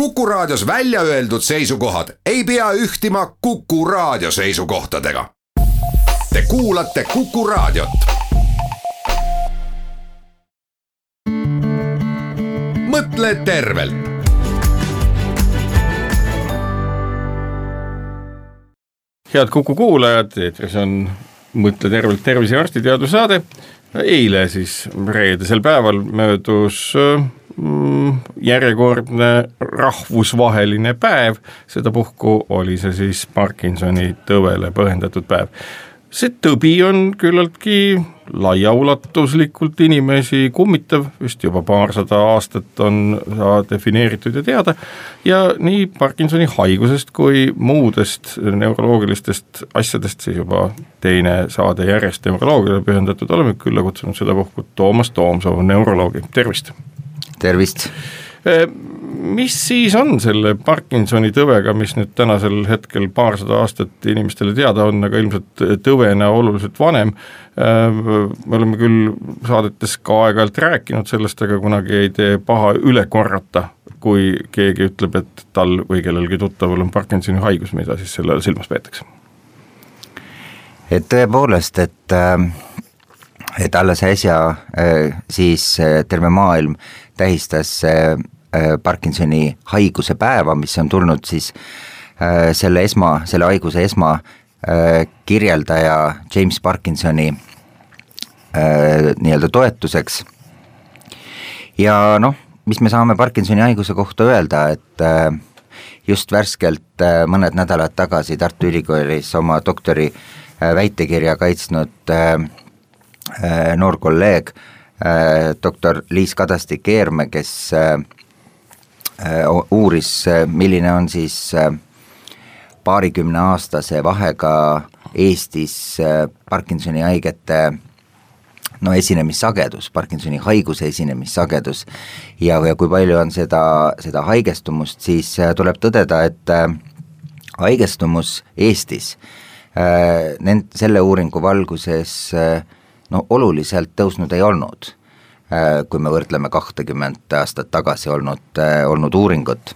Kuku Raadios välja öeldud seisukohad ei pea ühtima Kuku Raadio seisukohtadega. Te kuulate Kuku Raadiot. mõtle tervelt. head Kuku kuulajad, eetris on Mõtle tervelt tervise arstiteaduse saade. eile siis reedesel päeval möödus mm, järjekordne rahvusvaheline päev, sedapuhku oli see siis Parkinsoni tõvele põhjendatud päev. See tõbi on küllaltki laiaulatuslikult inimesi kummitav, vist juba paarsada aastat on defineeritud ja teada, ja nii Parkinsoni haigusest kui muudest neuroloogilistest asjadest siis juba teine saade järjest neuroloogiale pühendatud, oleme külla kutsunud sedapuhku Toomas Toomsoo, neuroloogi, tervist! Tervist! mis siis on selle Parkinsoni tõvega, mis nüüd tänasel hetkel paarsada aastat inimestele teada on, aga ilmselt tõvena oluliselt vanem, me oleme küll saadetes ka aeg-ajalt rääkinud sellest, aga kunagi ei tee paha üle korrata, kui keegi ütleb, et tal või kellelgi tuttaval on Parkinsoni haigus, mida siis selle all silmas peetakse? et tõepoolest, et et alles äsja siis terve maailm tähistas Äh, Parkinsoni haiguse päeva, mis on tulnud siis äh, selle esma, selle haiguse esma äh, kirjeldaja James Parkinsoni nii-öelda toetuseks. ja noh, mis me saame Parkinsoni haiguse kohta öelda, et just värskelt mõned nädalad tagasi Tartu Ülikoolis oma doktori väitekirja kaitsnud noor kolleeg, doktor Liis Kadastik-Eerme, kes Äh, uuris, äh, milline on siis äh, paarikümneaastase vahega Eestis Parkinsoni haigete no esinemissagedus, Parkinsoni haiguse esinemissagedus. Ja, ja kui palju on seda, seda haigestumust, siis tuleb tõdeda, et haigestumus Eestis nend-, selle uuringu valguses no oluliselt tõusnud ei olnud Äh, kui me võrdleme kahtekümmet aastat tagasi olnud, äh, olnud uuringut.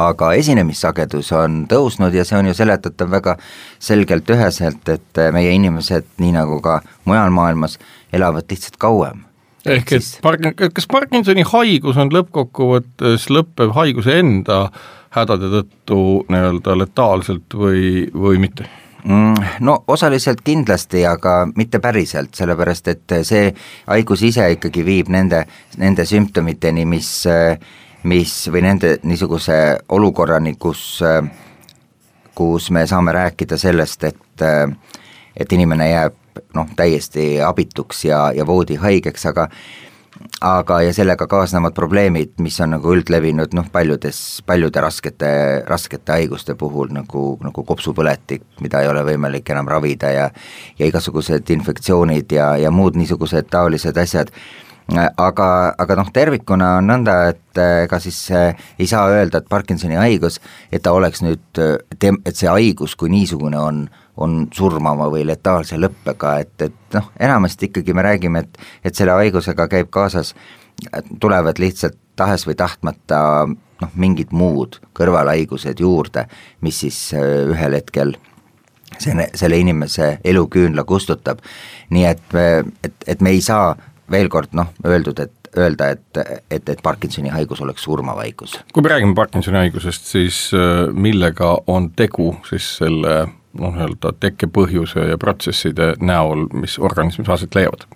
aga esinemissagedus on tõusnud ja see on ju seletatav väga selgelt üheselt, et äh, meie inimesed, nii nagu ka mujal maailmas, elavad lihtsalt kauem. ehk et Parkin-, kas Parkinsoni haigus on lõppkokkuvõttes lõppev haiguse enda hädade tõttu nii-öelda letaalselt või, või mitte? Mm, no osaliselt kindlasti, aga mitte päriselt, sellepärast et see haigus ise ikkagi viib nende, nende sümptomiteni, mis, mis või nende niisuguse olukorrani, kus, kus me saame rääkida sellest, et et inimene jääb noh, täiesti abituks ja, ja voodihaigeks, aga aga, ja sellega kaasnevad probleemid, mis on nagu üldlevinud noh, paljudes, paljude raskete, raskete haiguste puhul nagu, nagu kopsupõletik, mida ei ole võimalik enam ravida ja ja igasugused infektsioonid ja, ja muud niisugused taolised asjad. Aga, aga noh, tervikuna on nõnda, et ega siis äh, ei saa öelda, et Parkinsoni haigus, et ta oleks nüüd, et see haigus kui niisugune on, on surmava või letaalse lõppega, et, et noh, enamasti ikkagi me räägime, et et selle haigusega käib kaasas, tulevad lihtsalt tahes või tahtmata noh, mingid muud kõrvalhaigused juurde, mis siis äh, ühel hetkel selle, selle inimese eluküünla kustutab. nii et, et, et me ei saa veel kord noh, öeldud, et öelda, et, et, et Parkinsoni haigus oleks surmav haigus. kui me räägime Parkinsoni haigusest, siis äh, millega on tegu siis selle noh, nii-öelda tekkepõhjuse ja protsesside näol, mis organismis aset leiavad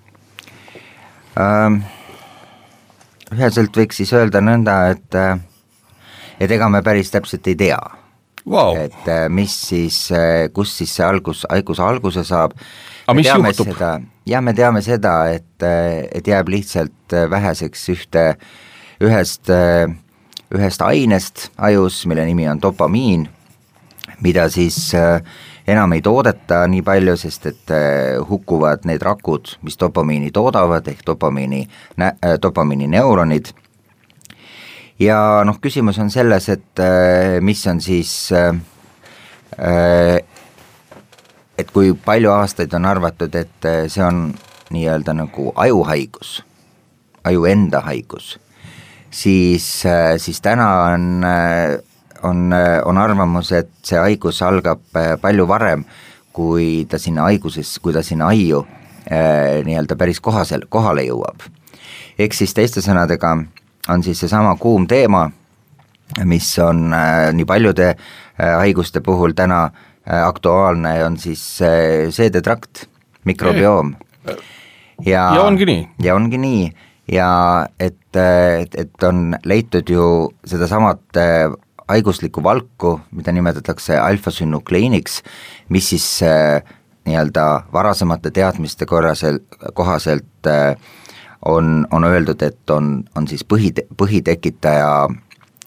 ähm,? Üheselt võiks siis öelda nõnda, et et ega me päris täpselt ei tea wow., et äh, mis siis, äh, kus siis see algus, haiguse alguse saab. aga mis juhtub? jah, me teame seda, et, et jääb lihtsalt väheseks ühte, ühest, ühest ainest ajus, mille nimi on dopamiin mida siis äh, enam ei toodeta nii palju, sest et äh, hukkuvad need rakud, mis dopamiini toodavad, ehk dopamiini, äh, dopamiini neuronid, ja noh, küsimus on selles, et mis on siis, et kui palju aastaid on arvatud, et see on nii-öelda nagu ajuhaigus, aju enda haigus, siis, siis täna on, on, on arvamus, et see haigus algab palju varem, kui ta sinna haiguses, kui ta sinna aiu nii-öelda päris kohasel, kohale jõuab. ehk siis teiste sõnadega on siis seesama kuum teema, mis on äh, nii paljude äh, haiguste puhul täna äh, aktuaalne, on siis äh, seedetrakt, mikrobioom. ja, ja ongi nii. ja ongi nii ja et, et, on leitud ju sedasamat äh, haiguslikku valku, mida nimetatakse alfasünnukleiniks, mis siis äh, nii-öelda varasemate teadmiste korrasel, kohaselt äh, on, on öeldud, et on, on siis põhi, põhitekitaja,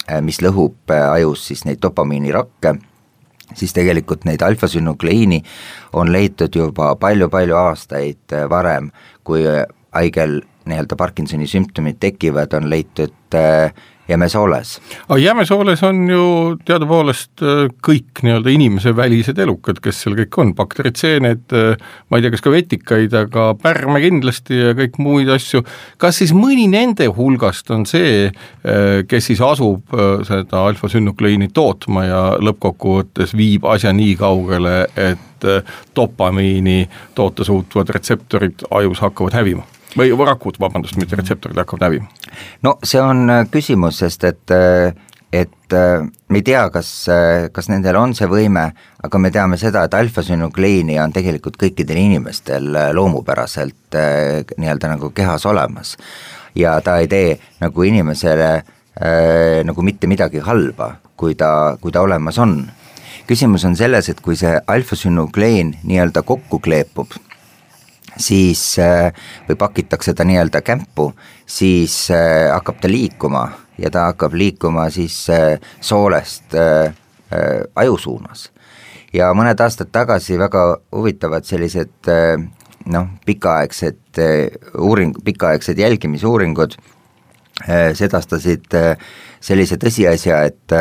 äh, mis lõhub äh, ajus siis neid dopamiinirakke, siis tegelikult neid alfasünnukleiini on leitud juba palju-palju aastaid äh, varem, kui haigel nii-öelda Parkinsoni sümptomid tekivad, on leitud jämesooles. aga jämesooles on ju teadupoolest äh, kõik nii-öelda inimesevälised elukad, kes seal kõik on, bakteritseene, äh, ma ei tea, kas ka vetikaid, aga pärme kindlasti ja kõik muid asju, kas siis mõni nende hulgast on see, äh, kes siis asub seda alfasünnukleiini tootma ja lõppkokkuvõttes viib asja nii kaugele, et dopamiini toota suutvad retseptorid ajus hakkavad hävima? Või rakud, vabandust, mitte retseptorid hakkavad hävima? no see on äh, küsimus, sest et äh, et äh, me ei tea, kas, kas nendel on see võime, aga me teame seda, et alfasünukleini on tegelikult kõikidel inimestel loomupäraselt nii-öelda nagu kehas olemas. ja ta ei tee nagu inimesele äh, nagu mitte midagi halba, kui ta, kui ta olemas on. küsimus on selles, et kui see alfasünukleen nii-öelda kokku kleepub siis äh, või pakitakse ta nii-öelda kämpu, siis äh, hakkab ta liikuma ja ta hakkab liikuma siis äh, soolest aju suunas. ja mõned aastad tagasi väga huvitavad sellised noh, pikaaegsed uuring, pikaaegsed jälgimisuuringud sedastasid sellise tõsiasja, et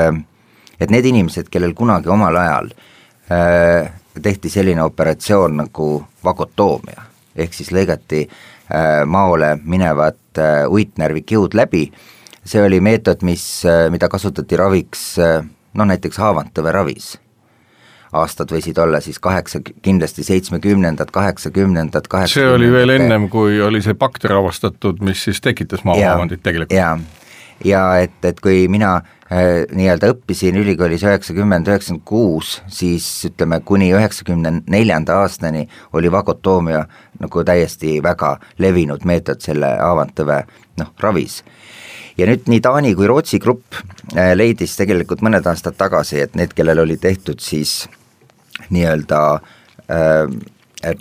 et need inimesed, kellel kunagi omal ajal tehti selline operatsioon nagu vagotoomia ehk siis lõigati äh, maole minevad äh, uitnärvi kiud läbi, see oli meetod, mis, äh, mida kasutati raviks noh, näiteks haavantõve ravis. Aastad võisid olla siis kaheksa, kindlasti seitsmekümnendad, kaheksakümnendad, see oli veel ennem, kui oli see bakter avastatud, mis siis tekitas maaomandit tegelikult. jaa, ja et, et kui mina Äh, nii-öelda õppisin ülikoolis üheksakümmend, üheksakümmend kuus, siis ütleme, kuni üheksakümne neljanda aastani oli vagotoomia nagu täiesti väga levinud meetod selle haavantõve noh, ravis. ja nüüd nii Taani kui Rootsi grupp äh, leidis tegelikult mõned aastad tagasi, et need, kellel oli tehtud siis nii-öelda äh,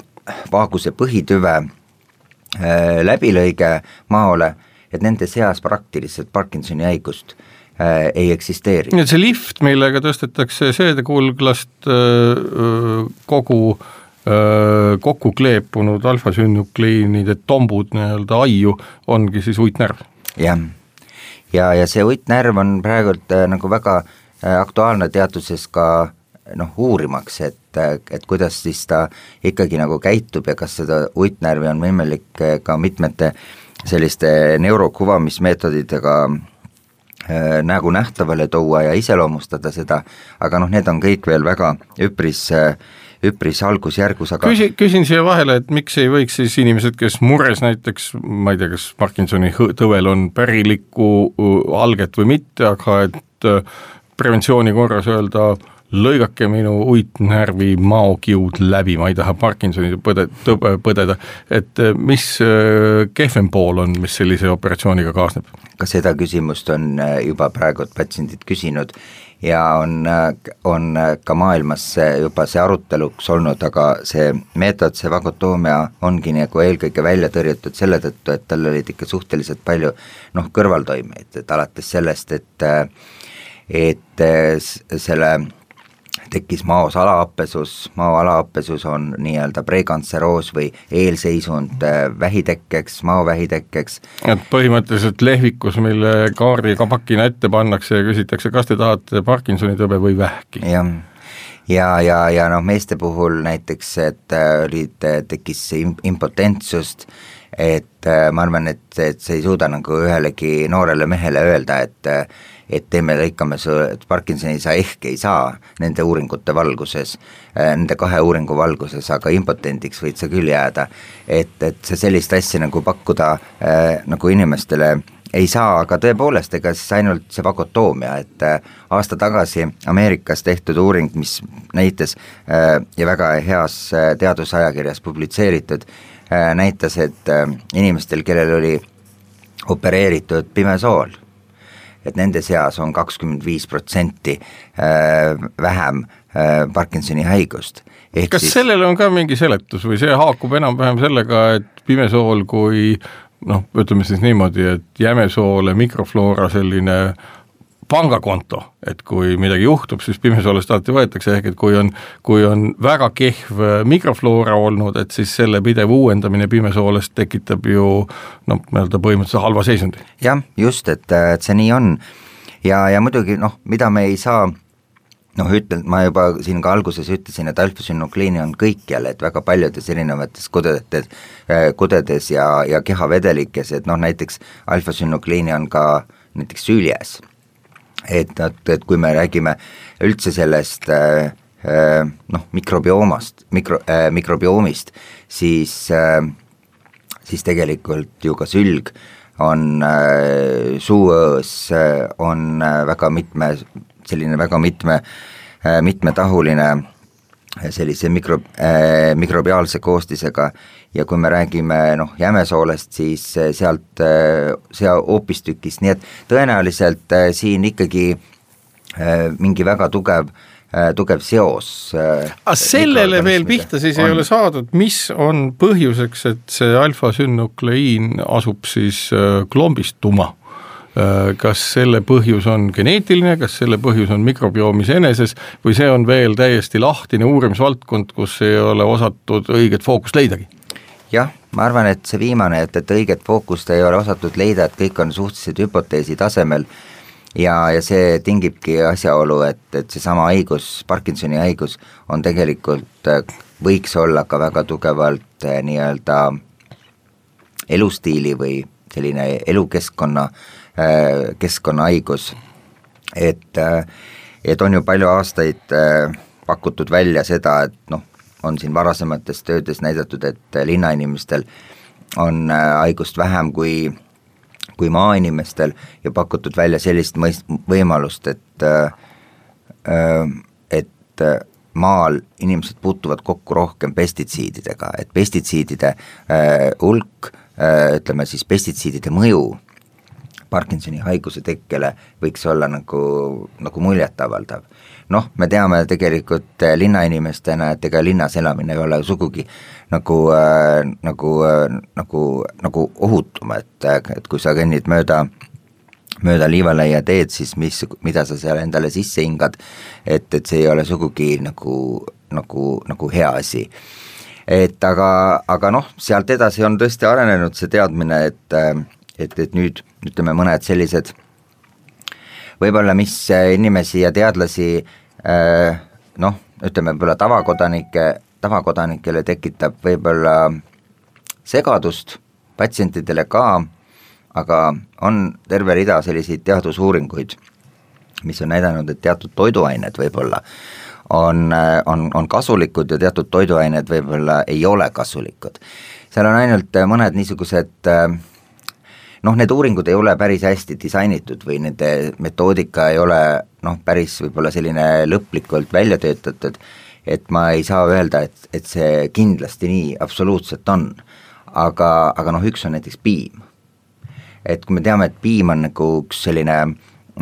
vaaguse põhitüve äh, läbilõige maole, et nende seas praktiliselt Parkinsoni haigust äh, ei eksisteeri. nii et see lift, millega tõstetakse seedekulglast äh, kogu äh, kokku kleepunud alfasünnukliinide tombud nii-öelda aiu, ongi siis uitnärv? jah, ja, ja see uitnärv on praegult äh, nagu väga äh, aktuaalne teaduses ka noh, uurimaks, et, et kuidas siis ta ikkagi nagu käitub ja kas seda uitnärvi on võimalik äh, ka mitmete selliste neurokuvamismeetoditega äh, Äh, nägu nähtavale tuua ja iseloomustada seda, aga noh, need on kõik veel väga üpris äh, üpris algusjärgus, aga küsi, küsin siia vahele, et miks ei võiks siis inimesed, kes mures näiteks, ma ei tea, kas Parkinsoni tõvel on pärilikku alget või mitte, aga et äh, preventsiooni korras öelda lõigake minu uitnärvi maokiud läbi, ma ei taha Parkinsoni põde, põdeda, et äh, mis äh, kehvem pool on, mis sellise operatsiooniga kaasneb? ka seda küsimust on juba praegu patsiendid küsinud ja on, on ka maailmas juba see aruteluks olnud, aga see meetod, see vagotoomia ongi nagu eelkõige välja tõrjutud selle tõttu, et tal olid ikka suhteliselt palju noh, kõrvaltoimeid, et alates sellest, et et selle tekkis maos alahappesus, mao alahappesus on nii-öelda prekantseroos või eelseisund äh, vähitekkeks, maovähitekkeks. et põhimõtteliselt lehvikus, mille kaardiga pakina ette pannakse ja küsitakse, kas te tahate Parkinsoni tõbe või vähki? jah, ja, ja, ja noh, meeste puhul näiteks, et äh, olid, tekkis impotentsust, et äh, ma arvan, et, et sa ei suuda nagu ühelegi noorele mehele öelda, et et teeme, lõikame su, et Parkinsoni sa ehk ei saa nende uuringute valguses, nende kahe uuringu valguses, aga impotendiks võid sa küll jääda. et, et sa sellist asja nagu pakkuda äh, nagu inimestele ei saa, aga tõepoolest, ega siis ainult see vagotoomia, et äh, aasta tagasi Ameerikas tehtud uuring, mis näitas äh, ja väga heas äh, teadusajakirjas publitseeritud, näitas, et inimestel, kellel oli opereeritud pimesool, et nende seas on kakskümmend viis protsenti vähem Parkinsoni haigust. kas siis... sellele on ka mingi seletus või see haakub enam-vähem sellega, et pimesool kui noh, ütleme siis niimoodi, et jämesoole mikrofloora selline pangakonto, et kui midagi juhtub, siis pimesoolest alati võetakse, ehk et kui on, kui on väga kehv mikrofloora olnud, et siis selle pidev uuendamine pimesoolest tekitab ju noh, nii-öelda põhimõtteliselt halva seisundi. jah, just, et, et see nii on. ja, ja muidugi noh, mida me ei saa noh, ütlen, ma juba siin ka alguses ütlesin, et alfasünnukliini on kõikjal, et väga paljudes erinevates kudedes, äh, kudedes ja, ja kehavedelikes, et noh, näiteks alfasünnukliini on ka näiteks süljes. Et, et, et kui me räägime üldse sellest äh, äh, noh, mikrobiomast, mikro äh,, mikrobiomist, siis äh,, siis tegelikult ju ka sülg on äh, suuõõs äh,, on äh, väga mitme selline väga mitme, äh, mitmetahuline sellise mikro äh,, mikrobiaalse koostisega ja kui me räägime noh, jämesoolest, siis äh, sealt äh, see hoopistükkis, nii et tõenäoliselt äh, siin ikkagi äh, mingi väga tugev äh, tugev seos äh,. aga sellele veel pihta siis on. ei ole saadud, mis on põhjuseks, et see alfa-sünnukleiin asub siis äh, klombist tuma? Äh, kas selle põhjus on geneetiline, kas selle põhjus on mikrobiomis eneses või see on veel täiesti lahtine uurimisvaldkond, kus ei ole osatud õiget fookust leidagi? jah, ma arvan, et see viimane, et, et õiget fookust ei ole osatud leida, et kõik on suhteliselt hüpoteesi tasemel ja, ja see tingibki asjaolu, et, et seesama haigus, Parkinsoni haigus, on tegelikult, võiks olla ka väga tugevalt eh, nii-öelda elustiili või selline elukeskkonna äh, Äh, keskkonnahaigus. et, äh, et on ju palju aastaid äh, pakutud välja seda, et noh, on siin varasemates töödes näidatud, et linnainimestel on haigust vähem kui, kui maainimestel ja pakutud välja sellist mõist-, võimalust, et et maal inimesed puutuvad kokku rohkem pestitsiididega, et pestitsiidide hulk, ütleme siis pestitsiidide mõju Parkinsoni haiguse tekkele võiks olla nagu, nagu muljetavaldav. noh, me teame tegelikult äh, linnainimestena, et ega linnas elamine ei ole sugugi nagu äh,, nagu äh,, nagu, nagu ohutum, et, et kui sa kõnnid mööda mööda liivalaia teed, siis mis, mida sa seal endale sisse hingad, et, et see ei ole sugugi nagu, nagu, nagu hea asi et aga, aga noh, sealt edasi on tõesti arenenud see teadmine, et et, et nüüd ütleme, mõned sellised võib-olla, mis äh, inimesi ja teadlasi äh, noh, ütleme võib-olla tavakodanike, tavakodanikele tekitab võib-olla segadust, patsientidele ka, aga on terve rida selliseid teadusuuringuid, mis on näidanud, et teatud toiduained võib-olla on, äh, on, on kasulikud ja teatud toiduained võib-olla ei ole kasulikud. seal on ainult mõned niisugused äh, noh, need uuringud ei ole päris hästi disainitud või nende metoodika ei ole noh, päris võib-olla selline lõplikult välja töötatud, et ma ei saa öelda, et, et see kindlasti nii absoluutselt on. aga, aga noh, üks on näiteks piim. et kui me teame, et piim on nagu üks selline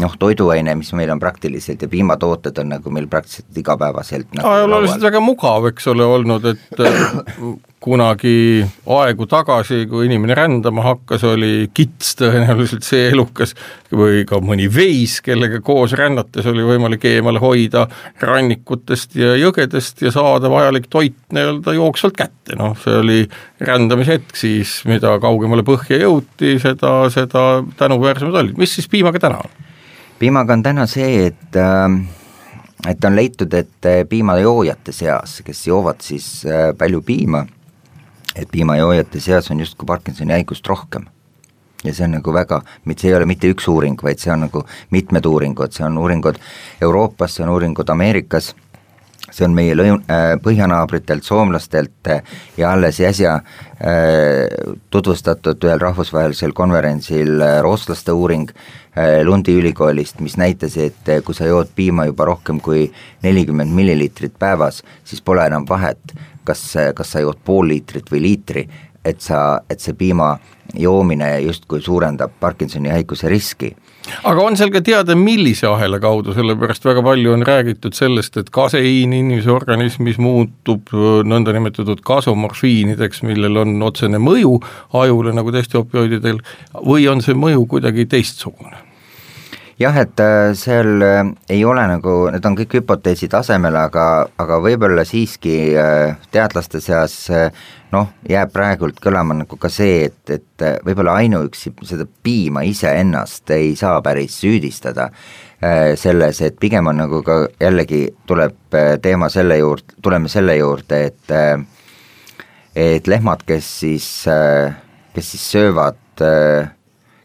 noh, toiduaine, mis meil on praktiliselt ja piimatooted on nagu meil praktiliselt igapäevaselt nagu ajalooliselt väga mugav, eks ole, olnud, et kunagi aegu tagasi, kui inimene rändama hakkas, oli kits tõenäoliselt see elukas või ka mõni veis, kellega koos rännates oli võimalik eemale hoida rannikutest ja jõgedest ja saada vajalik toit nii-öelda jooksvalt kätte, noh, see oli rändamise hetk siis, mida kaugemale põhja jõuti, seda, seda tänuväärsemad olid, mis siis piimaga täna on? piimaga on täna see, et äh et on leitud, et piimajoojate seas, kes joovad siis äh, palju piima, et piimajoojate seas on justkui Parkinsoni haigust rohkem. ja see on nagu väga, see ei ole mitte üks uuring, vaid see on nagu mitmed uuringud, see on uuringud Euroopas, see on uuringud Ameerikas see on meie lõun- äh,, põhjanaabritelt, soomlastelt äh, ja alles äsja äh, tutvustatud ühel rahvusvahelisel konverentsil rootslaste uuring Lundi ülikoolist, mis näitas, et kui sa jood piima juba rohkem kui nelikümmend milliliitrit päevas, siis pole enam vahet, kas, kas sa jood pool liitrit või liitri, et sa, et see piima joomine justkui suurendab Parkinsoni haiguse riski aga on seal ka teada, millise ahela kaudu, sellepärast väga palju on räägitud sellest, et kaseiin inimese organismis muutub nõndanimetatud kasomorfiinideks, millel on otsene mõju ajule, nagu teiste opioididel, või on see mõju kuidagi teistsugune? Jah, et äh, seal äh, ei ole nagu, need on kõik hüpoteesi tasemel, aga, aga võib-olla siiski äh, teadlaste seas noh, jääb praegult kõlama nagu ka see, et, et võib-olla ainuüksi seda piima iseennast ei saa päris süüdistada selles, et pigem on nagu ka jällegi tuleb teema selle juurde, tuleme selle juurde, et et lehmad, kes siis, kes siis söövad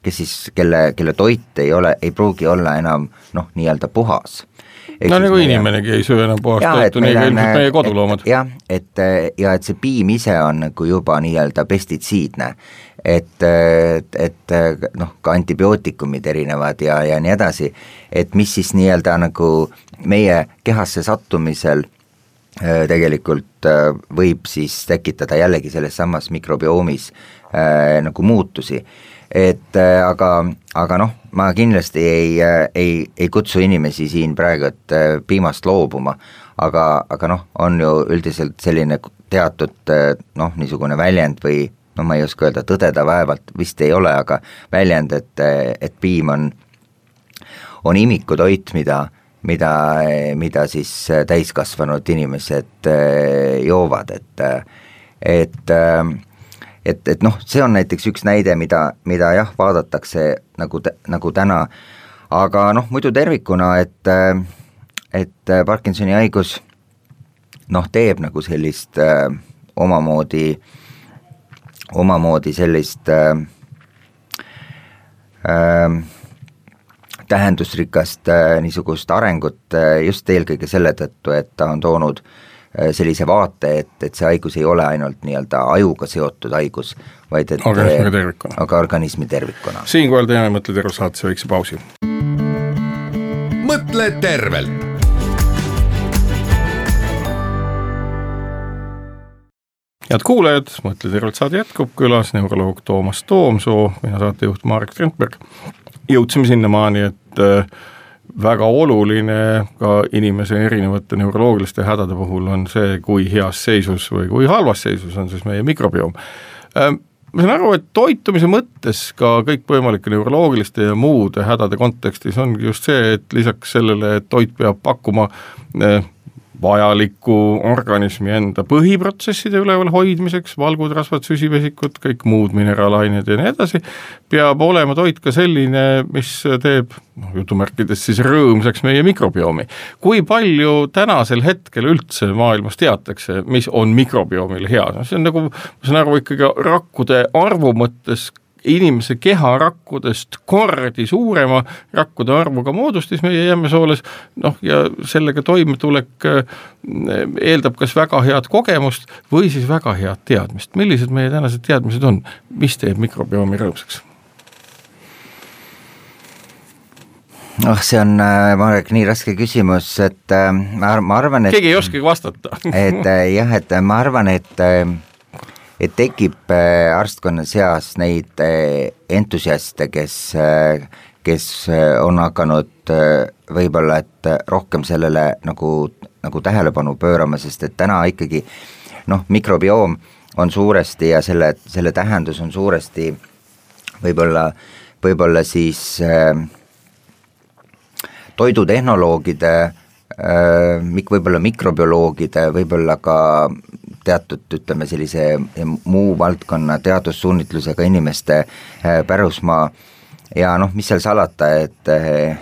kes siis, kelle, kelle toit ei ole, ei pruugi olla enam noh, nii-öelda puhas. No nagu inimenegi ei söö enam puhast toitu, nii ka ilmselt meie koduloomad. jah, et ja et see piim ise on nagu juba nii-öelda pestitsiidne, et, et, et noh, ka antibiootikumid erinevad ja, ja nii edasi, et mis siis nii-öelda nagu meie kehasse sattumisel äh, tegelikult äh, võib siis tekitada jällegi selles samas mikrobiomis äh, nagu muutusi et äh, aga, aga noh, ma kindlasti ei, äh, ei, ei kutsu inimesi siin praegu, et äh, piimast loobuma, aga, aga noh, on ju üldiselt selline teatud noh, niisugune väljend või no ma ei oska öelda, tõdeda vaevalt vist ei ole, aga väljend, et, et piim on, on imikutoit, mida, mida, mida siis täiskasvanud inimesed joovad, et et äh, et, et noh, see on näiteks üks näide, mida, mida jah, vaadatakse nagu, nagu täna, aga noh, muidu tervikuna, et, et Parkinsoni haigus noh, teeb nagu sellist äh, omamoodi, omamoodi sellist äh, äh, tähendusrikast äh, niisugust arengut äh, just eelkõige selle tõttu, et ta on toonud äh, sellise vaate, et, et see haigus ei ole ainult nii-öelda ajuga seotud haigus, vaid et organismiga tervikuna. aga organismi tervikuna. siinkohal teeme Mõtle terve saatesse väikse pausi. mõtle tervelt head kuulajad, Mõtle tervelt saade jätkub, külas neuroloog Toomas Toomsoo, mina saatejuht Marek Trentberg. jõudsime sinnamaani, et äh, väga oluline ka inimese erinevate neuroloogiliste hädade puhul on see, kui heas seisus või kui halvas seisus on siis meie mikrobioom. Ähm, ma saan aru, et toitumise mõttes ka kõikvõimalike neuroloogiliste ja muude hädade kontekstis ongi just see, et lisaks sellele, et toit peab pakkuma vajalikku organismi enda põhiprotsesside üleval hoidmiseks, valgutrasvad, süsivesikud, kõik muud mineraalained ja nii edasi, peab olema toit ka selline, mis teeb noh, jutumärkides siis rõõmsaks meie mikrobiomi. kui palju tänasel hetkel üldse maailmas teatakse, mis on mikrobiomile hea, no see on nagu, ma saan aru, ikkagi rakkude arvu mõttes inimese keharakkudest kordi suurema rakkude arvuga moodustis meie jämesooles, noh ja sellega toimetulek eh, eeldab kas väga head kogemust või siis väga head teadmist. millised meie tänased teadmised on, mis teeb mikrobiomi rõõmsaks? noh, see on, äh, Marek, nii raske küsimus, et äh, ma, ma arvan, et keegi ei oskagi vastata et äh, jah, et ma arvan, et et tekib äh, arstkonna seas neid äh, entusiaste, kes, äh, kes on hakanud võib-olla, et rohkem sellele nagu, nagu tähelepanu pöörama, sest et täna ikkagi noh, mikrobioom on suuresti ja selle, selle tähendus on suuresti võib-olla, võib-olla siis äh, toidutehnoloogide äh, võib-olla mikrobioloogide, võib-olla ka teatud, ütleme sellise muu valdkonna teadussuunitlusega inimeste äh, pärusmaa. Ja noh, mis seal salata, et äh,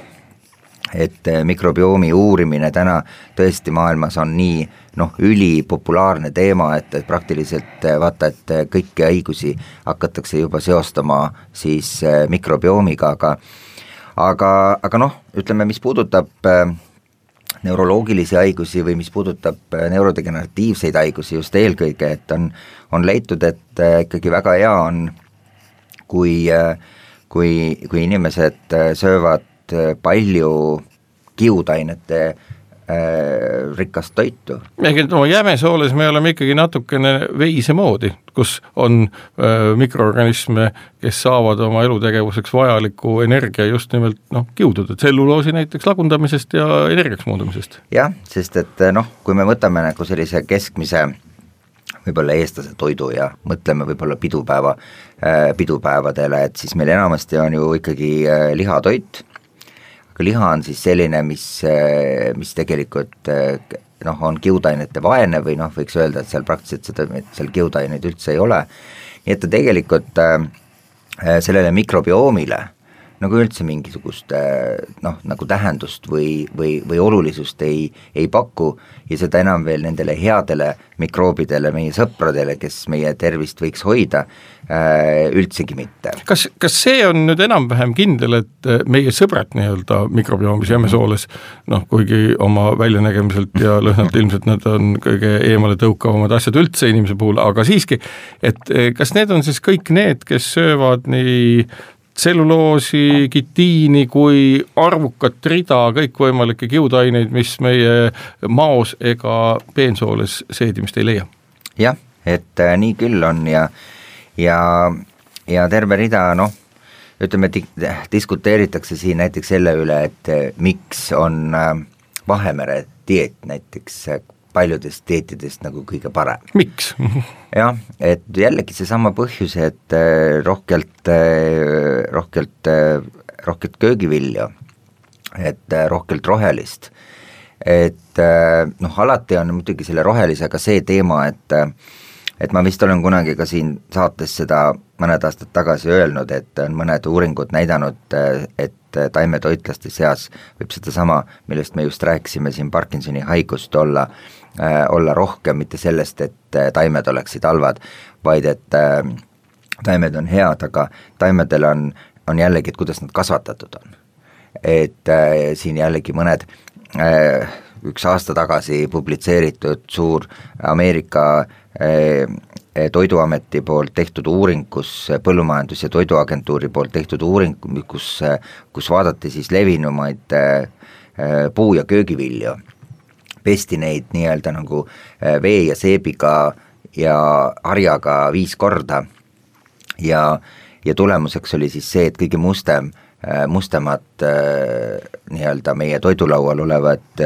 et mikrobiomi uurimine täna tõesti maailmas on nii noh, ülipopulaarne teema, et, et praktiliselt vaata, et kõiki haigusi hakatakse juba seostama siis mikrobiomiga, aga aga, aga noh, ütleme, mis puudutab äh, neuroloogilisi haigusi või mis puudutab äh, neurodegeneratiivseid haigusi just eelkõige, et on, on leitud, et äh, ikkagi väga hea on, kui, kui, kui inimesed söövad palju kiudainete Äh, rikast toitu. ehk et oma jämesooles me oleme ikkagi natukene veise moodi, kus on äh, mikroorganisme, kes saavad oma elutegevuseks vajaliku energia just nimelt noh, kiudude, tselluloosi näiteks lagundamisest ja energiaks muutumisest. jah, sest et äh, noh, kui me võtame nagu sellise keskmise võib-olla eestlase toidu ja mõtleme võib-olla pidupäeva äh,, pidupäevadele, et siis meil enamasti on ju ikkagi äh, lihatoit liha on siis selline, mis, mis tegelikult noh, on kiudainete vaene või noh, võiks öelda, et seal praktiliselt seda, seal kiudaineid üldse ei ole, nii et ta tegelikult äh, sellele mikrobioomile nagu üldse mingisugust noh, nagu tähendust või, või, või olulisust ei, ei paku. Ja seda enam veel nendele headele mikroobidele, meie sõpradele, kes meie tervist võiks hoida, üldsegi mitte. kas, kas see on nüüd enam-vähem kindel, et äh, meie sõbrad nii-öelda mikrobiomis jämesooles, noh, kuigi oma väljanägemiselt ja lõhnalt ilmselt nad on kõige eemale tõukavamad asjad üldse inimese puhul, aga siiski, et äh, kas need on siis kõik need, kes söövad nii tselluloosi, kitiini kui arvukat rida kõikvõimalikke kiudaineid, mis meie maos ega peensooles seedimist ei leia. jah, et äh, nii küll on ja, ja, ja terve rida noh, ütleme, diskuteeritakse siin näiteks selle üle, et äh, miks on äh, Vahemere dieet näiteks äh, paljudest dieetidest nagu kõige parem. miks jah, et jällegi seesama põhjus, et rohkelt, rohkelt, rohkelt köögivilju, et rohkelt rohelist, et noh, alati on muidugi selle rohelisega see teema, et et ma vist olen kunagi ka siin saates seda mõned aastad tagasi öelnud, et on mõned uuringud näidanud, et taimetoitlaste seas võib sedasama, millest me just rääkisime siin, Parkinsoni haigust olla olla rohkem, mitte sellest, et taimed oleksid halvad, vaid et äh, taimed on head, aga taimedel on, on jällegi, et kuidas nad kasvatatud on. et äh, siin jällegi mõned äh, üks aasta tagasi publitseeritud suur Ameerika äh, Toiduameti poolt tehtud uuring, kus Põllumajandus- ja Toiduagentuuri poolt tehtud uuring, kus, kus vaadati siis levinumaid puu- ja köögivilju, pesti neid nii-öelda nagu vee ja seebiga ja harjaga viis korda. Ja, ja tulemuseks oli siis see, et kõige mustem, mustemad nii-öelda meie toidulaual olevad,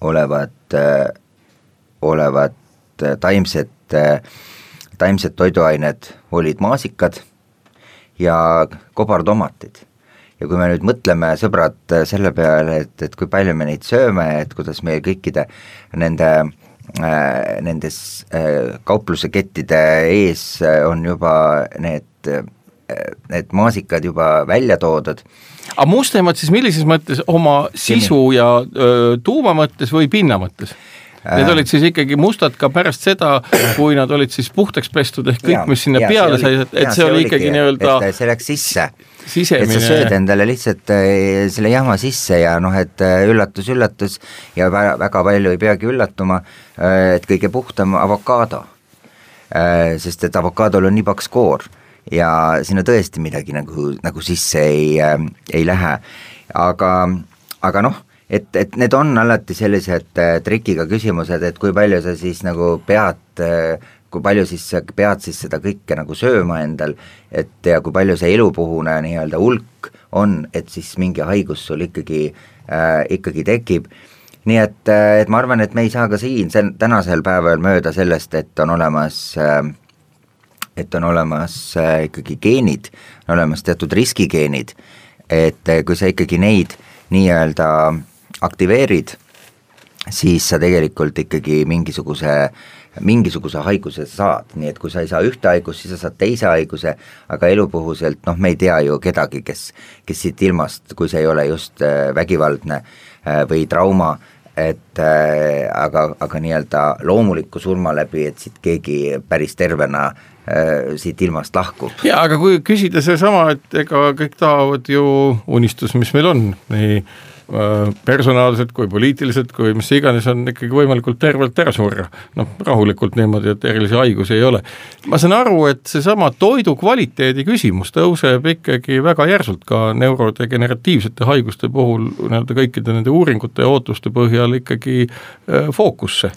olevad, olevad taimsed taimsed toiduained olid maasikad ja kobartomatid. ja kui me nüüd mõtleme, sõbrad, selle peale, et, et kui palju me neid sööme, et kuidas meie kõikide nende äh, nendes äh, kauplusekettide ees on juba need äh, need maasikad juba välja toodud. aga mustemad siis millises mõttes, oma sisu ja öö, tuuma mõttes või pinna mõttes? Need olid siis ikkagi mustad ka pärast seda, kui nad olid siis puhtaks pestud, ehk kõik, mis sinna ja, peale sai, et, et see oli ikkagi nii-öelda see läks sisse. sisemine. et sa sööd endale lihtsalt äh, selle jama sisse ja noh, et äh, üllatus, üllatus ja väga, palju ei peagi üllatuma, äh, et kõige puhtam avokaado. sest et avokaadol on nii paks koor ja sinna tõesti midagi nagu, nagu sisse ei, ei lähe, aga, aga noh et, et need on alati sellised äh, trikiga küsimused, et kui palju sa siis nagu pead äh, kui palju siis sa pead siis seda kõike nagu sööma endal, et ja kui palju see elupuhune nii-öelda hulk on, et siis mingi haigus sul ikkagi äh,, ikkagi tekib. nii et, äh, et ma arvan, et me ei saa ka siin sel-, tänasel päeval mööda sellest, et on olemas äh, et on olemas äh, ikkagi geenid, on olemas teatud riskigeenid, et kui sa ikkagi neid nii-öelda äh, aktiveerid, siis sa tegelikult ikkagi mingisuguse mingisuguse haiguse saad, nii et kui sa ei saa ühte haigust, siis sa saad teise haiguse, aga elupuhuselt noh, me ei tea ju kedagi, kes, kes siit ilmast, kui see ei ole just äh, vägivaldne äh, või trauma, et äh, aga, aga nii-öelda loomuliku surma läbi, et siit keegi päris tervena äh, siit ilmast lahkub. jaa, aga kui küsida seesama, et ega kõik tahavad ju unistus, mis meil on, Äh, personaalselt kui poliitiliselt kui mis iganes, on ikkagi võimalikult tervelt ära surra. noh, rahulikult niimoodi, et erilisi haigusi ei ole. ma saan aru, et seesama toidu kvaliteedi küsimus tõuseb ikkagi väga järsult ka neurodegeneratiivsete haiguste puhul nii-öelda kõikide nende uuringute ja ootuste põhjal ikkagi äh, fookusse.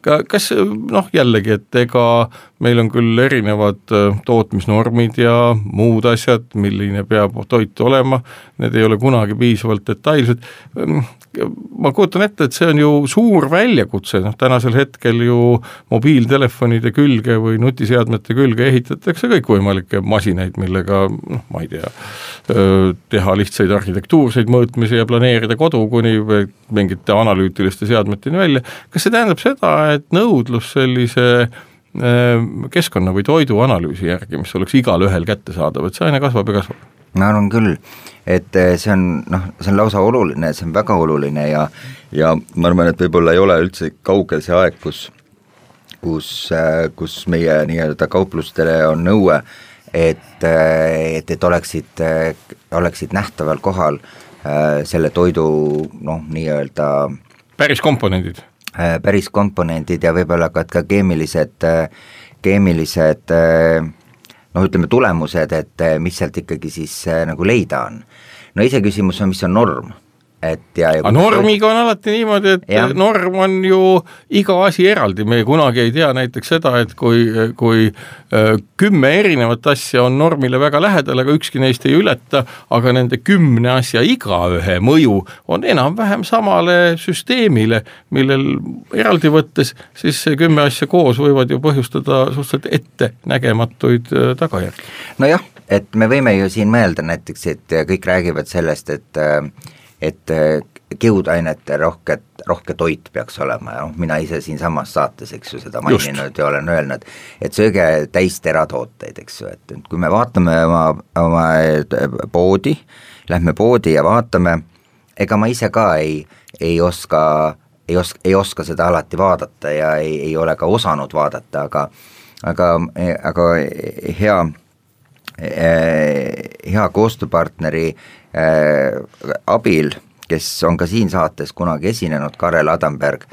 ka kas noh, jällegi, et ega meil on küll erinevad äh, tootmisnormid ja muud asjad, milline peab toit olema, need ei ole kunagi piisavalt detailsed, ehm, ma kujutan ette, et see on ju suur väljakutse, noh tänasel hetkel ju mobiiltelefonide külge või nutiseadmete külge ehitatakse kõikvõimalikke masinaid, millega noh, ma ei tea, teha lihtsaid arhitektuurseid mõõtmisi ja planeerida kodu kuni mingite analüütiliste seadmeteni välja, kas see tähendab seda, et nõudlus sellise keskkonna või toiduanalüüsi järgi, mis oleks igalühel kättesaadav, et see aina kasvab ja kasvab? ma arvan küll, et eh, see on noh, see on lausa oluline, see on väga oluline ja ja ma arvan, et võib-olla ei ole üldse kaugel see aeg, kus kus, eh, kus meie nii-öelda kauplustele on nõue, et, eh, et, et oleksid, oleksid nähtaval kohal selle toidu noh, nii-öelda päris komponendid päris komponendid ja võib-olla ka, et ka keemilised, äh, keemilised äh, noh, ütleme tulemused, et mis sealt ikkagi siis nagu leida on. no iseküsimus on, mis on norm et ja, ja aga normiga on alati niimoodi, et ja. norm on ju iga asi eraldi, me kunagi ei tea näiteks seda, et kui, kui äh, kümme erinevat asja on normile väga lähedal, aga ükski neist ei ületa, aga nende kümne asja igaühe mõju on enam-vähem samale süsteemile, millel eraldi võttes siis see kümme asja koos võivad ju põhjustada suhteliselt ettenägematuid äh, tagajärgi. nojah, et me võime ju siin mõelda näiteks, et kõik räägivad sellest, et äh, et äh, kiudainete rohket, rohke toit peaks olema ja noh, mina ise siinsamas saates, eks ju, seda maininud ja olen öelnud, et sööge täisteratooteid, eks ju, et kui me vaatame oma, oma äh, poodi, lähme poodi ja vaatame, ega ma ise ka ei, ei oska, ei os-, ei oska seda alati vaadata ja ei, ei ole ka osanud vaadata, aga aga, aga hea, hea koostööpartneri abil, kes on ka siin saates kunagi esinenud, Karel Adamberg,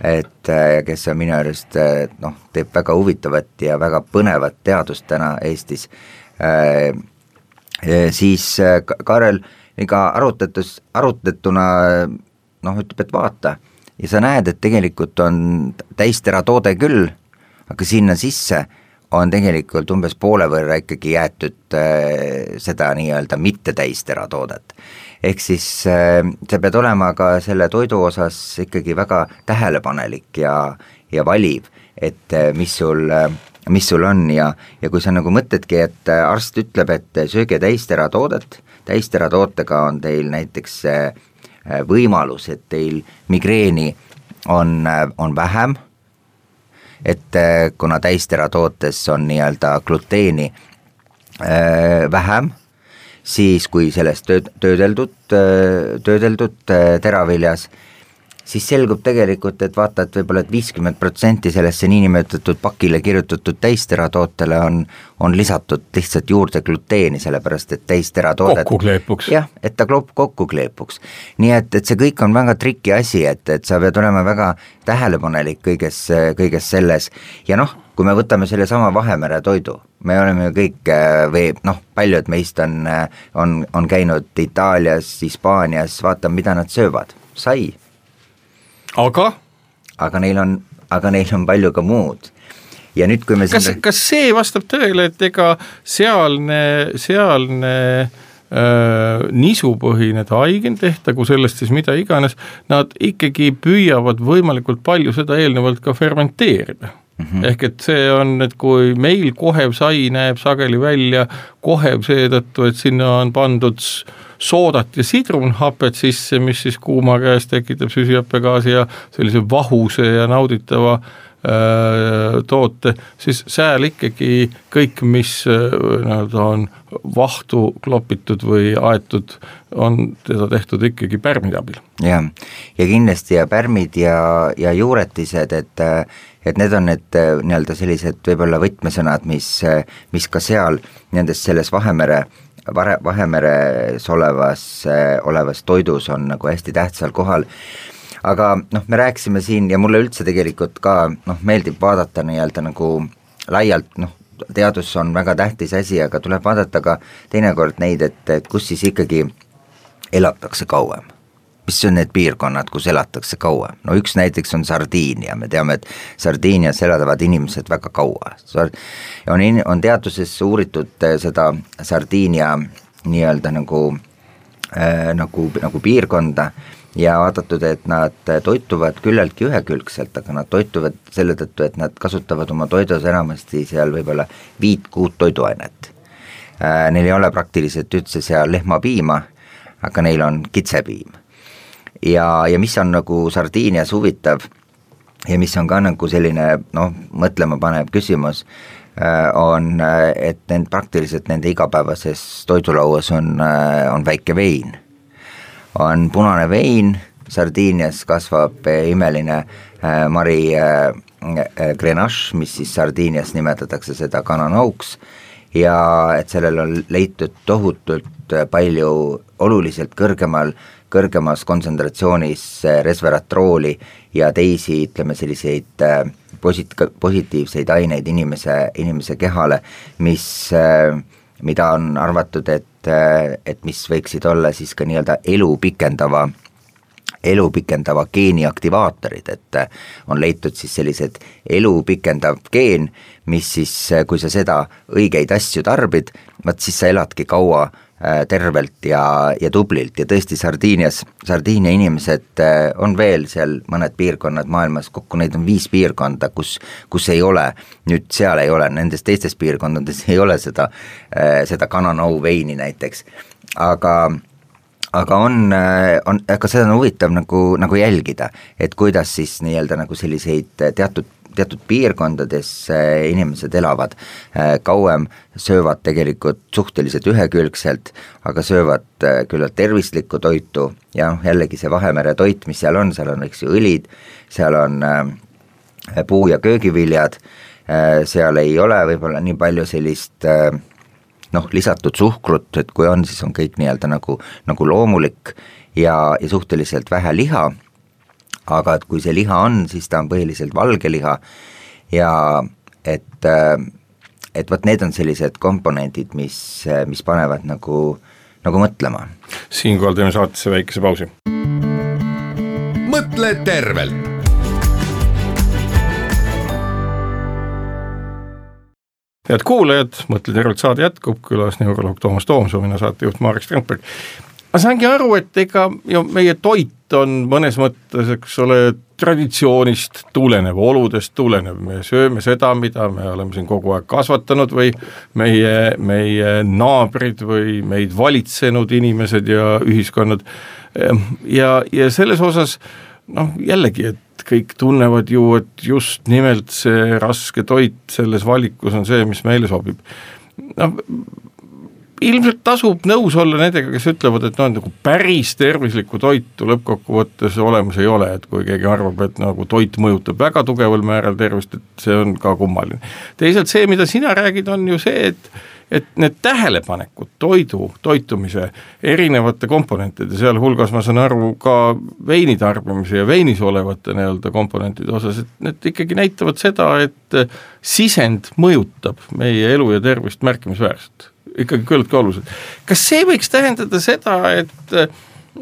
et äh, kes on minu arust äh, noh, teeb väga huvitavat ja väga põnevat teadust täna Eestis, siis Karel iga arutatus, arutetuna noh, ütleb, et vaata, ja sa näed, et tegelikult on täisteratoode küll, aga sinna sisse on tegelikult umbes poole võrra ikkagi jäetud äh, seda nii-öelda mittetäisteratoodet. ehk siis äh, sa pead olema ka selle toidu osas ikkagi väga tähelepanelik ja, ja valiv, et äh, mis sul mis sul on ja, ja kui sa nagu mõtledki, et arst ütleb, et sööge täisteratoodet, täisteratootega on teil näiteks võimalus, et teil migreeni on, on vähem et äh, kuna täisteratootes on nii-öelda gluteeni äh, vähem, siis kui sellest tööd, töödeldud, äh, töödeldud teraviljas siis selgub tegelikult, et vaata, et võib-olla et viiskümmend protsenti sellesse niinimetatud pakile kirjutatud täisteratootele on, on lisatud lihtsalt juurde gluteeni, sellepärast et täisteratoodet kokku kleepuks. jah, et ta klopp kokku kleepuks. nii et, et see kõik on väga triki asi, et, et sa pead olema väga tähelepanelik kõiges, kõiges selles ja noh, kui me võtame sellesama Vahemere toidu, me oleme ju kõik või noh, paljud meist on, on, on käinud Itaalias, Hispaanias, vaatame, mida nad söövad, sai aga? aga neil on, aga neil on palju ka muud ja nüüd, kui me kas siin..., kas see vastab tõele, et ega sealne, sealne äh, nisupõhine taigin, tehtagu sellest siis mida iganes, nad ikkagi püüavad võimalikult palju seda eelnevalt ka fermenteerida Mm -hmm. ehk et see on, et kui meil kohev sai näeb sageli välja kohev seetõttu, et sinna on pandud soodat ja sidrunhapet sisse, mis siis kuuma käes tekitab süsihappegaasi ja sellise vahuse ja nauditava äh, Äh, toote, siis sääl ikkagi kõik, mis äh, nii-öelda on vahtu klopitud või aetud, on teda tehtud ikkagi pärmide abil. jah, ja kindlasti ja pärmid ja, ja juuretised, et et need on need nii-öelda sellised võib-olla võtmesõnad, mis, mis ka seal nendes, selles Vahemere Vare, Vahemeres olevas, olevas toidus on nagu hästi tähtsal kohal aga noh, me rääkisime siin ja mulle üldse tegelikult ka noh, meeldib vaadata nii-öelda nagu laialt noh, teadus on väga tähtis asi, aga tuleb vaadata ka teinekord neid, et, et kus siis ikkagi elatakse kauem. Mis on need piirkonnad, kus elatakse kauem, no üks näiteks on Sardiinia, me teame, et Sardiinias elavad inimesed väga kaua. on, on teaduses uuritud eh, seda Sardiinia nii-öelda nagu äh, nagu, nagu piirkonda ja vaadatud, et nad toituvad küllaltki ühekülgselt, aga nad toituvad selle tõttu, et nad kasutavad oma toidus enamasti seal võib-olla viit-kuut toiduainet. Äh, neil ei ole praktiliselt üldse seal lehmapiima, aga neil on kitsepiim. Ja, ja mis on nagu Sardiinias huvitav ja mis on ka nagu selline noh, mõtlemapanev küsimus, äh, on, äh, et need praktiliselt nende igapäevases toidulauas on, on väike vein. On punane vein, Sardiinias kasvab imeline äh, mari äh, grenache, mis siis Sardiinias nimetatakse seda kananauks ja et sellel on leitud tohutult palju oluliselt kõrgemal, kõrgemas kontsentratsioonis resveratrooli ja teisi, ütleme selliseid posit-, positiivseid aineid inimese, inimese kehale, mis, mida on arvatud, et et, et mis võiksid olla siis ka nii-öelda elu pikendava elu pikendava geeni aktivaatorid, et on leitud siis sellised elu pikendav geen, mis siis, kui sa seda õigeid asju tarbid, vot siis sa eladki kaua Äh, tervelt ja, ja tublilt. Ja tõesti Sardiinias, Sardiinia inimesed äh, on veel seal mõned piirkonnad maailmas, kokku neid on viis piirkonda, kus, kus ei ole, nüüd seal ei ole, nendes teistes piirkondades ei ole seda, äh, seda kananou veini näiteks, aga aga on, on, aga seda on huvitav nagu, nagu jälgida, et kuidas siis nii-öelda nagu selliseid teatud teatud piirkondades eh, inimesed elavad eh, kauem, söövad tegelikult suhteliselt ühekülgselt, aga söövad eh, küllalt tervislikku toitu. Ja noh, jällegi see Vahemere toit, mis seal on, seal on, eks ju, õlid, seal on puu- ja köögiviljad, seal ei ole võib-olla nii palju sellist noh, lisatud suhkrut, et kui on, siis on kõik nii-öelda nagu, nagu loomulik ja, ja suhteliselt vähe liha aga et kui see liha on, siis ta on põhiliselt valge liha ja et, äh, et vot need on sellised komponendid, mis, mis panevad nagu, nagu mõtlema. siinkohal teeme saatesse väikese pausi. mõtle tervelt head kuulajad, Mõtle tervelt saade jätkub, külas neuroloog Toomas Toomsoo, mina saatejuht Marek Strandberg. ma saangi aru, et ega ju meie toit on mõnes mõttes, eks ole, traditsioonist tulenev, oludest tulenev, me sööme seda, mida me oleme siin kogu aeg kasvatanud või meie, meie naabrid või meid valitsenud inimesed ja ühiskonnad. ja, ja selles osas noh, jällegi, et kõik tunnevad ju, et just nimelt see raske toit selles valikus on see, mis meile sobib. noh, ilmselt tasub nõus olla nendega, kes ütlevad, et noh, nagu päris tervislikku toitu lõppkokkuvõttes olemas ei ole, et kui keegi arvab, et nagu toit mõjutab väga tugeval määral tervist, et see on ka kummaline. teisalt see, mida sina räägid, on ju see, et et need tähelepanekud toidu, toitumise erinevate komponentide, sealhulgas ma saan aru ka veini tarbimise ja veinis olevate nii-öelda komponentide osas, et need ikkagi näitavad seda, et sisend mõjutab meie elu ja tervist märkimisväärselt ikkagi olulised. kas see võiks tähendada seda, et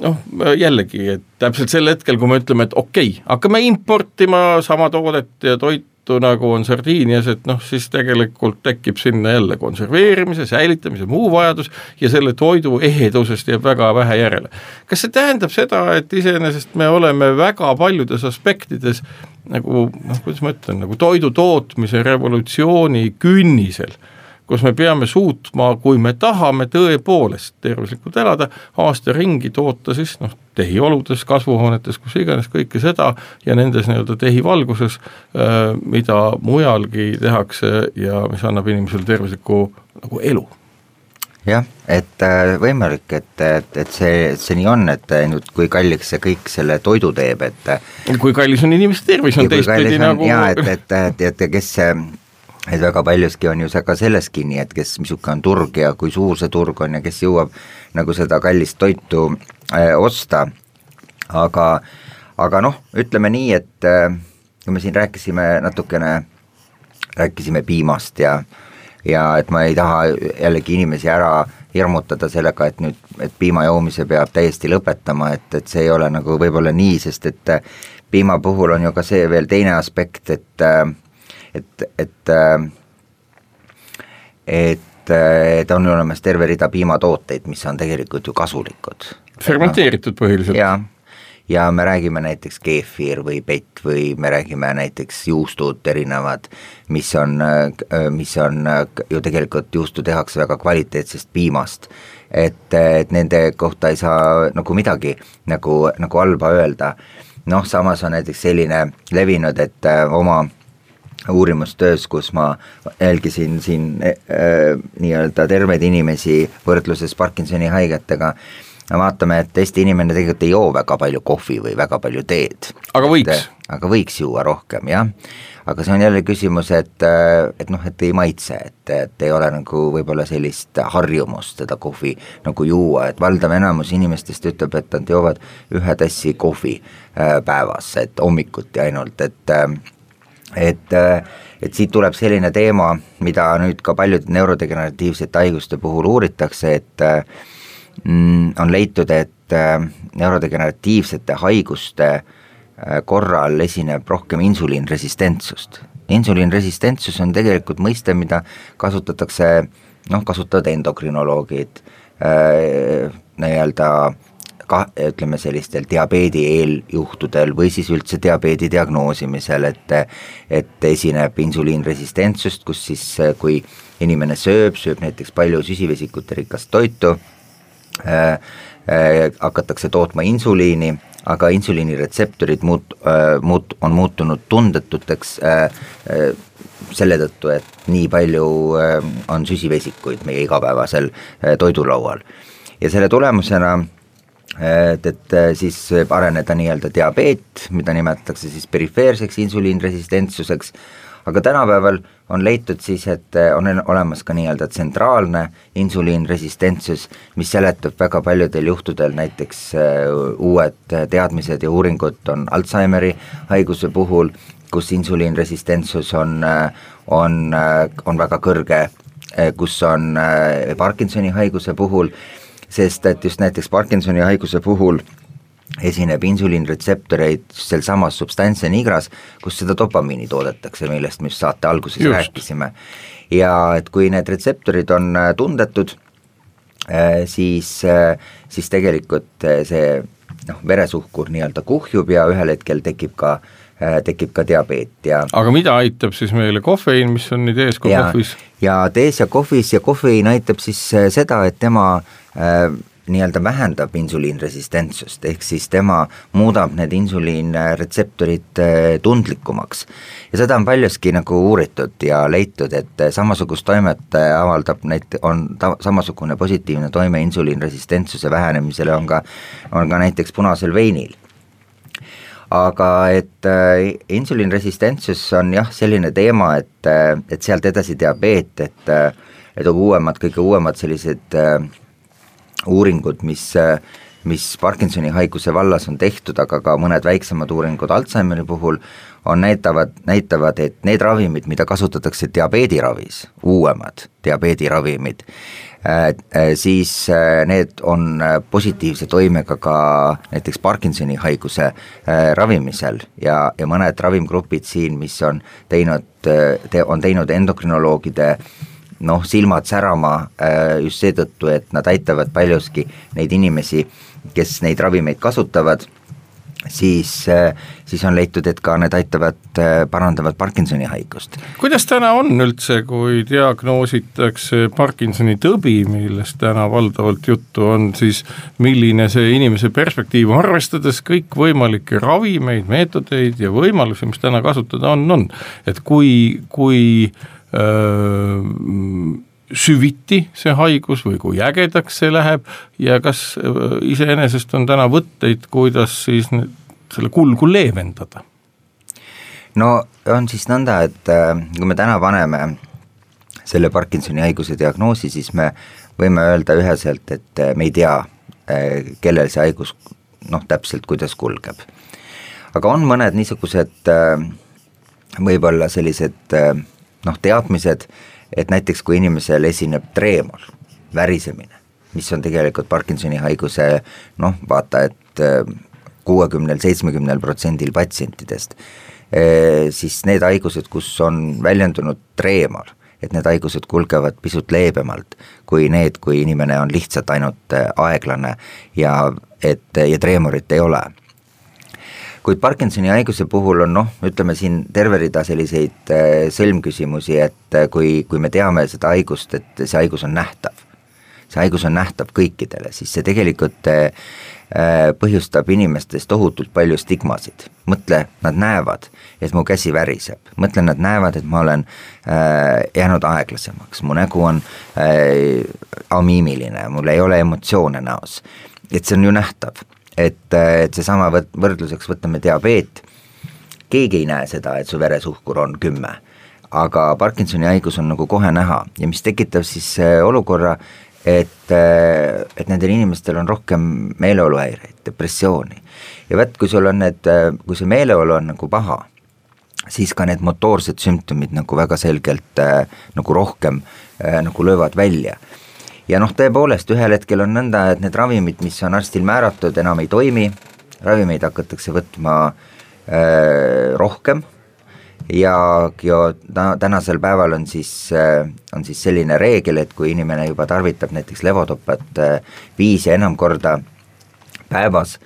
noh, jällegi, et täpselt sel hetkel, kui me ütleme, et okei okay,, hakkame importima sama toodet ja toit, tõttu, nagu on sardiinias, et noh, siis tegelikult tekib sinna jälle konserveerimise, säilitamise, muu vajadus ja selle toidu ehedusest jääb väga vähe järele. kas see tähendab seda, et iseenesest me oleme väga paljudes aspektides nagu noh, kuidas ma ütlen, nagu toidu tootmise revolutsiooni künnisel kus me peame suutma, kui me tahame tõepoolest tervislikult elada, aasta ringi toota siis noh, tehioludes, kasvuhoonetes, kus iganes, kõike seda ja nendes nii-öelda tehivalguses, äh, mida mujalgi tehakse ja mis annab inimesele tervisliku nagu elu. Jah, et äh, võimalik, et, et, et see, see nii on, et nüüd kui kalliks see kõik selle toidu teeb, et kui kallis on inimeste tervis, on teistpidi nagu jaa, et, et, et, et kes et väga paljuski on ju see ka selles kinni, et kes, missugune on turg ja kui suur see turg on ja kes jõuab nagu seda kallist toitu äh, osta, aga, aga noh, ütleme nii, et äh, kui me siin rääkisime natukene, rääkisime piimast ja ja et ma ei taha jällegi inimesi ära hirmutada sellega, et nüüd, et piima joomise peab täiesti lõpetama, et, et see ei ole nagu võib-olla nii, sest et piima puhul on ju ka see veel teine aspekt, et äh, et, et et, et on olemas terve rida piimatooteid, mis on tegelikult ju kasulikud. fermenteeritud põhiliselt. jaa, ja me räägime näiteks keefir või pett või me räägime näiteks juustud erinevad, mis on, mis on ju tegelikult juustu tehakse väga kvaliteetsest piimast. et, et nende kohta ei saa nagu midagi nagu, nagu halba öelda. noh, samas on näiteks selline levinud, et oma uurimustöös, kus ma jälgisin siin äh, nii-öelda terveid inimesi võrdluses Parkinsoni haigetega, vaatame, et Eesti inimene tegelikult ei joo väga palju kohvi või väga palju teed. aga võiks? aga võiks juua rohkem, jah. aga see on jälle küsimus, et, et noh, et ei maitse, et, et ei ole nagu võib-olla sellist harjumust seda kohvi nagu juua, et valdav enamus inimestest ütleb, et nad joovad ühe tassi kohvi äh, päevas, et hommikuti ainult, et äh, et, et siit tuleb selline teema, mida nüüd ka paljude neurodegeneratiivsete haiguste puhul uuritakse, et mm, on leitud, et neurodegeneratiivsete haiguste äh, korral esineb rohkem insuliinresistentsust. insuliinresistentsus on tegelikult mõiste, mida kasutatakse, noh, kasutavad endokrinoloogid äh,, nii-öelda ka ütleme, sellistel diabeedi eeljuhtudel või siis üldse diabeedi diagnoosimisel, et et esineb insuliinresistentsust, kus siis kui inimene sööb, sööb näiteks palju süsivesikute rikast toitu äh,, äh, hakatakse tootma insuliini, aga insuliini retseptorid muut- äh,, muut-, on muutunud tundetuteks äh, äh, selle tõttu, et nii palju äh, on süsivesikuid meie igapäevasel äh, toidulaual. ja selle tulemusena et, et äh, siis võib areneda nii-öelda diabeet, mida nimetatakse siis perifeerseks insuliinresistentsuseks, aga tänapäeval on leitud siis, et äh, on olemas ka nii-öelda tsentraalne insuliinresistentsus, mis seletab väga paljudel juhtudel. Näiteks äh, uued teadmised ja uuringud on Alžeimeri haiguse puhul, kus insuliinresistentsus on, on, on väga kõrge, kus on Parkinsoni haiguse puhul sest et just näiteks Parkinsoni haiguse puhul esineb insuliinretseptoreid sealsamas substantsia nigras, kus seda dopamiini toodetakse, millest me just saate alguses just. rääkisime. ja et kui need retseptorid on äh, tundetud, äh, siis, äh, siis tegelikult see noh, veresuhkur nii-öelda kuhjub ja ühel hetkel tekib ka tekib ka diabeet ja aga mida aitab siis meile kofeiin, mis on nii tees kui kohvis? ja tees ja kohvis ja kofeiin aitab siis seda, et tema Äh, nii-öelda vähendab insuliinresistentsust, ehk siis tema muudab need insuliinretseptorid äh, tundlikumaks. ja seda on paljuski nagu uuritud ja leitud, et samasugust toimet avaldab näit-, on ta-, samasugune positiivne toime insuliinresistentsuse vähenemisele on ka, on ka näiteks punasel veinil aga et äh, insuliinresistentsus on jah, selline teema, et, et sealt edasi diabeet, et et uuemad, kõige uuemad sellised äh, uuringud, mis, mis Parkinsoni haiguse vallas on tehtud, aga ka mõned väiksemad uuringud Alžeimeri puhul, on näitavad, näitavad, et need ravimid, mida kasutatakse diabeediravis, uuemad diabeediravimid, äh, äh, siis äh, need on positiivse toimega ka näiteks Parkinsoni haiguse ravimisel. Ja, ja mõned ravimgrupid siin, mis on teinud, on teinud endokrinoloogide noh, silmad särama just seetõttu, et nad aitavad paljuski neid inimesi, kes neid ravimeid kasutavad siis, äh, siis on leitud, et ka need aitavad, äh, parandavad Parkinsoni haigust. kuidas täna on üldse, kui diagnoositakse Parkinsoni tõbi, millest täna valdavalt juttu on, siis milline see inimese perspektiiv, arvestades kõikvõimalikke ravimeid, meetodeid ja võimalusi, mis täna kasutada on, on, et kui, kui öö, süviti see haigus või kui ägedaks see läheb ja kas äh, iseenesest on täna võtteid, kuidas siis selle kulgu leevendada? no on siis nõnda, et äh, kui me täna paneme selle Parkinsoni haiguse diagnoosi, siis me võime öelda üheselt, et äh, me ei tea, kellel see haigus noh, täpselt kuidas kulgeb. aga on mõned niisugused võib-olla sellised noh, teadmised, et näiteks kui inimesel esineb treemor, värisemine, mis on tegelikult Parkinsoni haiguse noh, vaata et äh, kuuekümnel, seitsmekümnel protsendil patsientidest, äh, siis need haigused, kus on väljendunud treemor, et need haigused kulgevad pisut leebemalt kui need, kui inimene on lihtsalt ainult äh, aeglane ja et, ja treemorit ei ole kuid Parkinsoni haiguse puhul on noh, ütleme siin terve rida selliseid äh, sõlmküsimusi, et äh, kui, kui me teame seda haigust, et see haigus on nähtav, see haigus on nähtav kõikidele, siis see tegelikult äh, põhjustab inimestes tohutult palju stigmasid. mõtle, nad näevad, et mu käsi väriseb, mõtle, nad näevad, et ma olen äh, jäänud aeglasemaks, mu nägu on äh, amiimiline, mul ei ole emotsioone näos. et see on ju nähtav et, et seesama võt-, võrdluseks võtame diabeet, keegi ei näe seda, et su veresuhkur on kümme, aga Parkinsoni haigus on nagu kohe näha ja mis tekitab siis äh, olukorra, et, äh, et nendel inimestel on rohkem meeleoluhäireid, depressiooni. ja vot, kui sul on need, äh, kui see meeleolu on nagu paha, siis ka need motoorsed sümptomid nagu väga selgelt nagu rohkem nagu löövad välja ja noh, tõepoolest ühel hetkel on nõnda, et need ravimid, mis on arstil määratud, enam ei toimi, ravimeid hakatakse võtma äh, rohkem. Ja, tänasel päeval on siis äh,, on siis selline reegel, et kui inimene juba tarvitab näiteks levodopat äh, viis ja enam korda päevas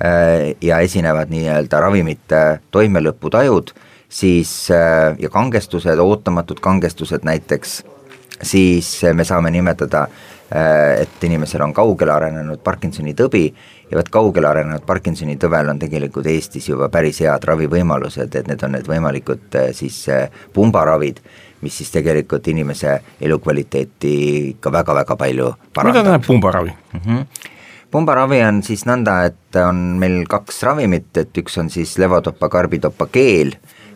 äh, ja esinevad nii-öelda ravimite toimelõputajud, siis ja kangestused, ootamatud kangestused näiteks siis me saame nimetada, äh, et inimesel on kaugele arenenud Parkinsoni tõbi ja vot kaugele arenenud Parkinsoni tõvel on tegelikult Eestis juba päris head ravivõimalused, et need on need võimalikud äh, siis äh, pumbaravid, mis siis tegelikult inimese elukvaliteeti ikka väga-väga palju parandab. mida tähendab pumbaravi mm? -hmm pumbaravi on siis nõnda, et on meil kaks ravimit, et üks on siis levodopa karbidopa keel,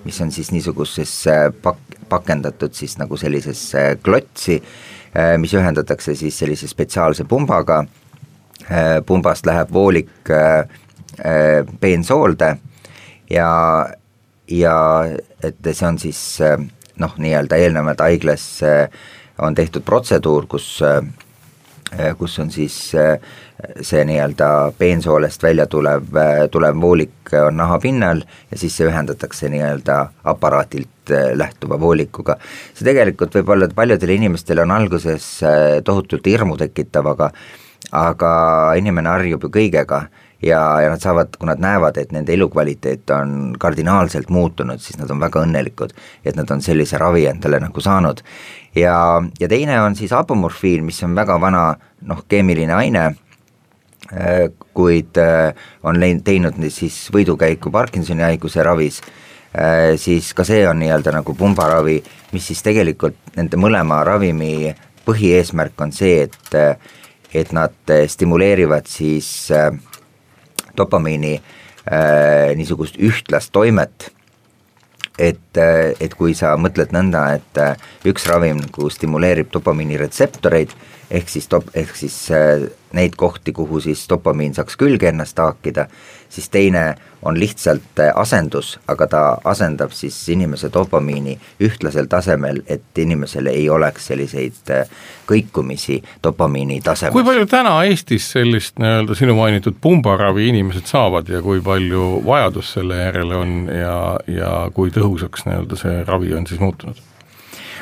mis on siis niisugusesse pak-, pakendatud siis nagu sellisesse klotsi, äh, mis ühendatakse siis sellise spetsiaalse pumbaga, äh, pumbast läheb voolik peensoolde äh, ja, ja et see on siis noh, nii-öelda eelnevalt haiglas on tehtud protseduur, kus kus on siis see nii-öelda peensoolest välja tulev, tulev voolik on nahapinnal ja siis see ühendatakse nii-öelda aparaatilt äh, lähtuva voolikuga. see tegelikult võib-olla paljudele inimestele on alguses äh, tohutult hirmu tekitav, aga aga inimene harjub ju kõigega ja, ja nad saavad, kui nad näevad, et nende elukvaliteet on kardinaalselt muutunud, siis nad on väga õnnelikud, et nad on sellise ravi endale nagu saanud. ja, ja teine on siis apomorfiin, mis on väga vana noh, keemiline aine Äh, kuid äh, on teinud siis võidukäiku Parkinsoni haiguse ravis, äh, siis ka see on nii-öelda nagu pumbaravi, mis siis tegelikult nende mõlema ravimi põhieesmärk on see, et et nad stimuleerivad siis dopamiini niisugust ühtlast toimet, et, et kui sa mõtled nõnda, et üks ravim nagu stimuleerib dopamiini retseptoreid, ehk siis top-, ehk siis neid kohti, kuhu siis dopamiin saaks külge ennast haakida, siis teine on lihtsalt äh, asendus, aga ta asendab siis inimese dopamiini ühtlasel tasemel, et inimesel ei oleks selliseid äh, kõikumisi dopamiini tasemel. kui palju täna Eestis sellist nii-öelda sinu mainitud pumbaravi inimesed saavad ja kui palju vajadus selle järele on ja, ja kui tõhusaks nii-öelda see ravi on siis muutunud?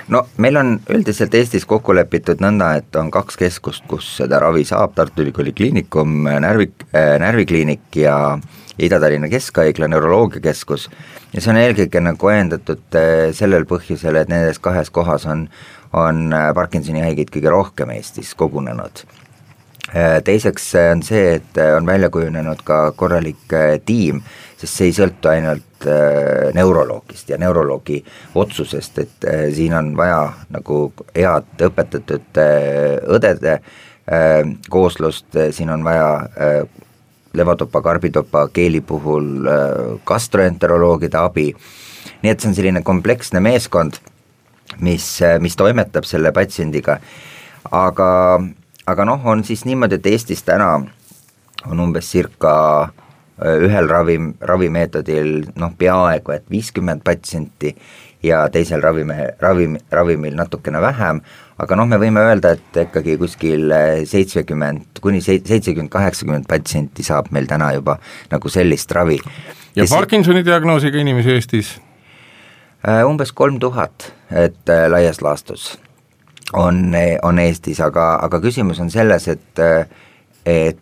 No meil on üldiselt Eestis kokku lepitud nõnda, et on kaks keskust, kus seda ravi saab, Tartu Ülikooli Kliinikum, närvi äh,, närvikliinik ja Ida-Tallinna Keskhaigla neuroloogiakeskus. Ja see on eelkõige nagu ajendatud äh, sellel põhjusel, et nendes kahes kohas on, on äh, Parkinsoni haigeid kõige rohkem Eestis kogunenud. Teiseks on see, et on välja kujunenud ka korralik tiim, sest see ei sõltu ainult neuroloogist ja neuroloogi otsusest, et siin on vaja nagu head õpetatud õdede kooslust, siin on vaja levodopa, karbitopa keeli puhul gastroenteroloogide abi, nii et see on selline kompleksne meeskond, mis, mis toimetab selle patsiendiga, aga, aga noh, on siis niimoodi, et Eestis täna on umbes circa ühel ravim, ravimeetodil noh, peaaegu et viiskümmend patsienti ja teisel ravime, ravim, ravimil natukene vähem, aga noh, me võime öelda, et ikkagi kuskil seitsekümmend kuni seitsekümmend, kaheksakümmend patsienti saab meil täna juba nagu sellist ravi. ja, ja Parkinsoni diagnoosiga inimesi Eestis? Äh, umbes kolm tuhat, et äh, laias laastus on, on Eestis, aga, aga küsimus on selles, et et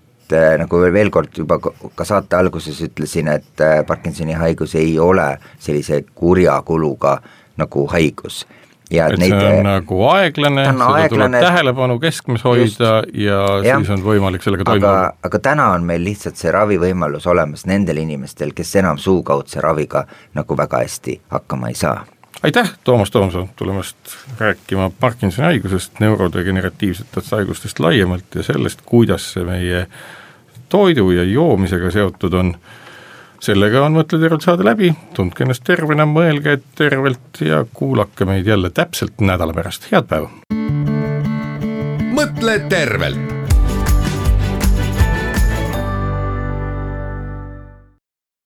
nagu veel kord juba ka saate alguses ütlesin, et Parkinsoni haigus ei ole sellise kurja kuluga nagu haigus ja et, et neid, see on nagu aeglane, seda aeglane, tuleb tähelepanu keskmes hoida just, ja, ja siis on võimalik sellega toime tulla. aga täna on meil lihtsalt see ravivõimalus olemas nendel inimestel, kes enam suukaudse raviga nagu väga hästi hakkama ei saa. aitäh, Toomas Toomson, tulemast rääkima Parkinsoni haigusest, neurodegeneratiivsetest haigustest laiemalt ja sellest, kuidas see meie toidu ja joomisega seotud on sellega on Mõtle tervelt saade läbi, tundke ennast tervena, mõelge tervelt ja kuulake meid jälle täpselt nädala pärast, head päeva! mõtle tervelt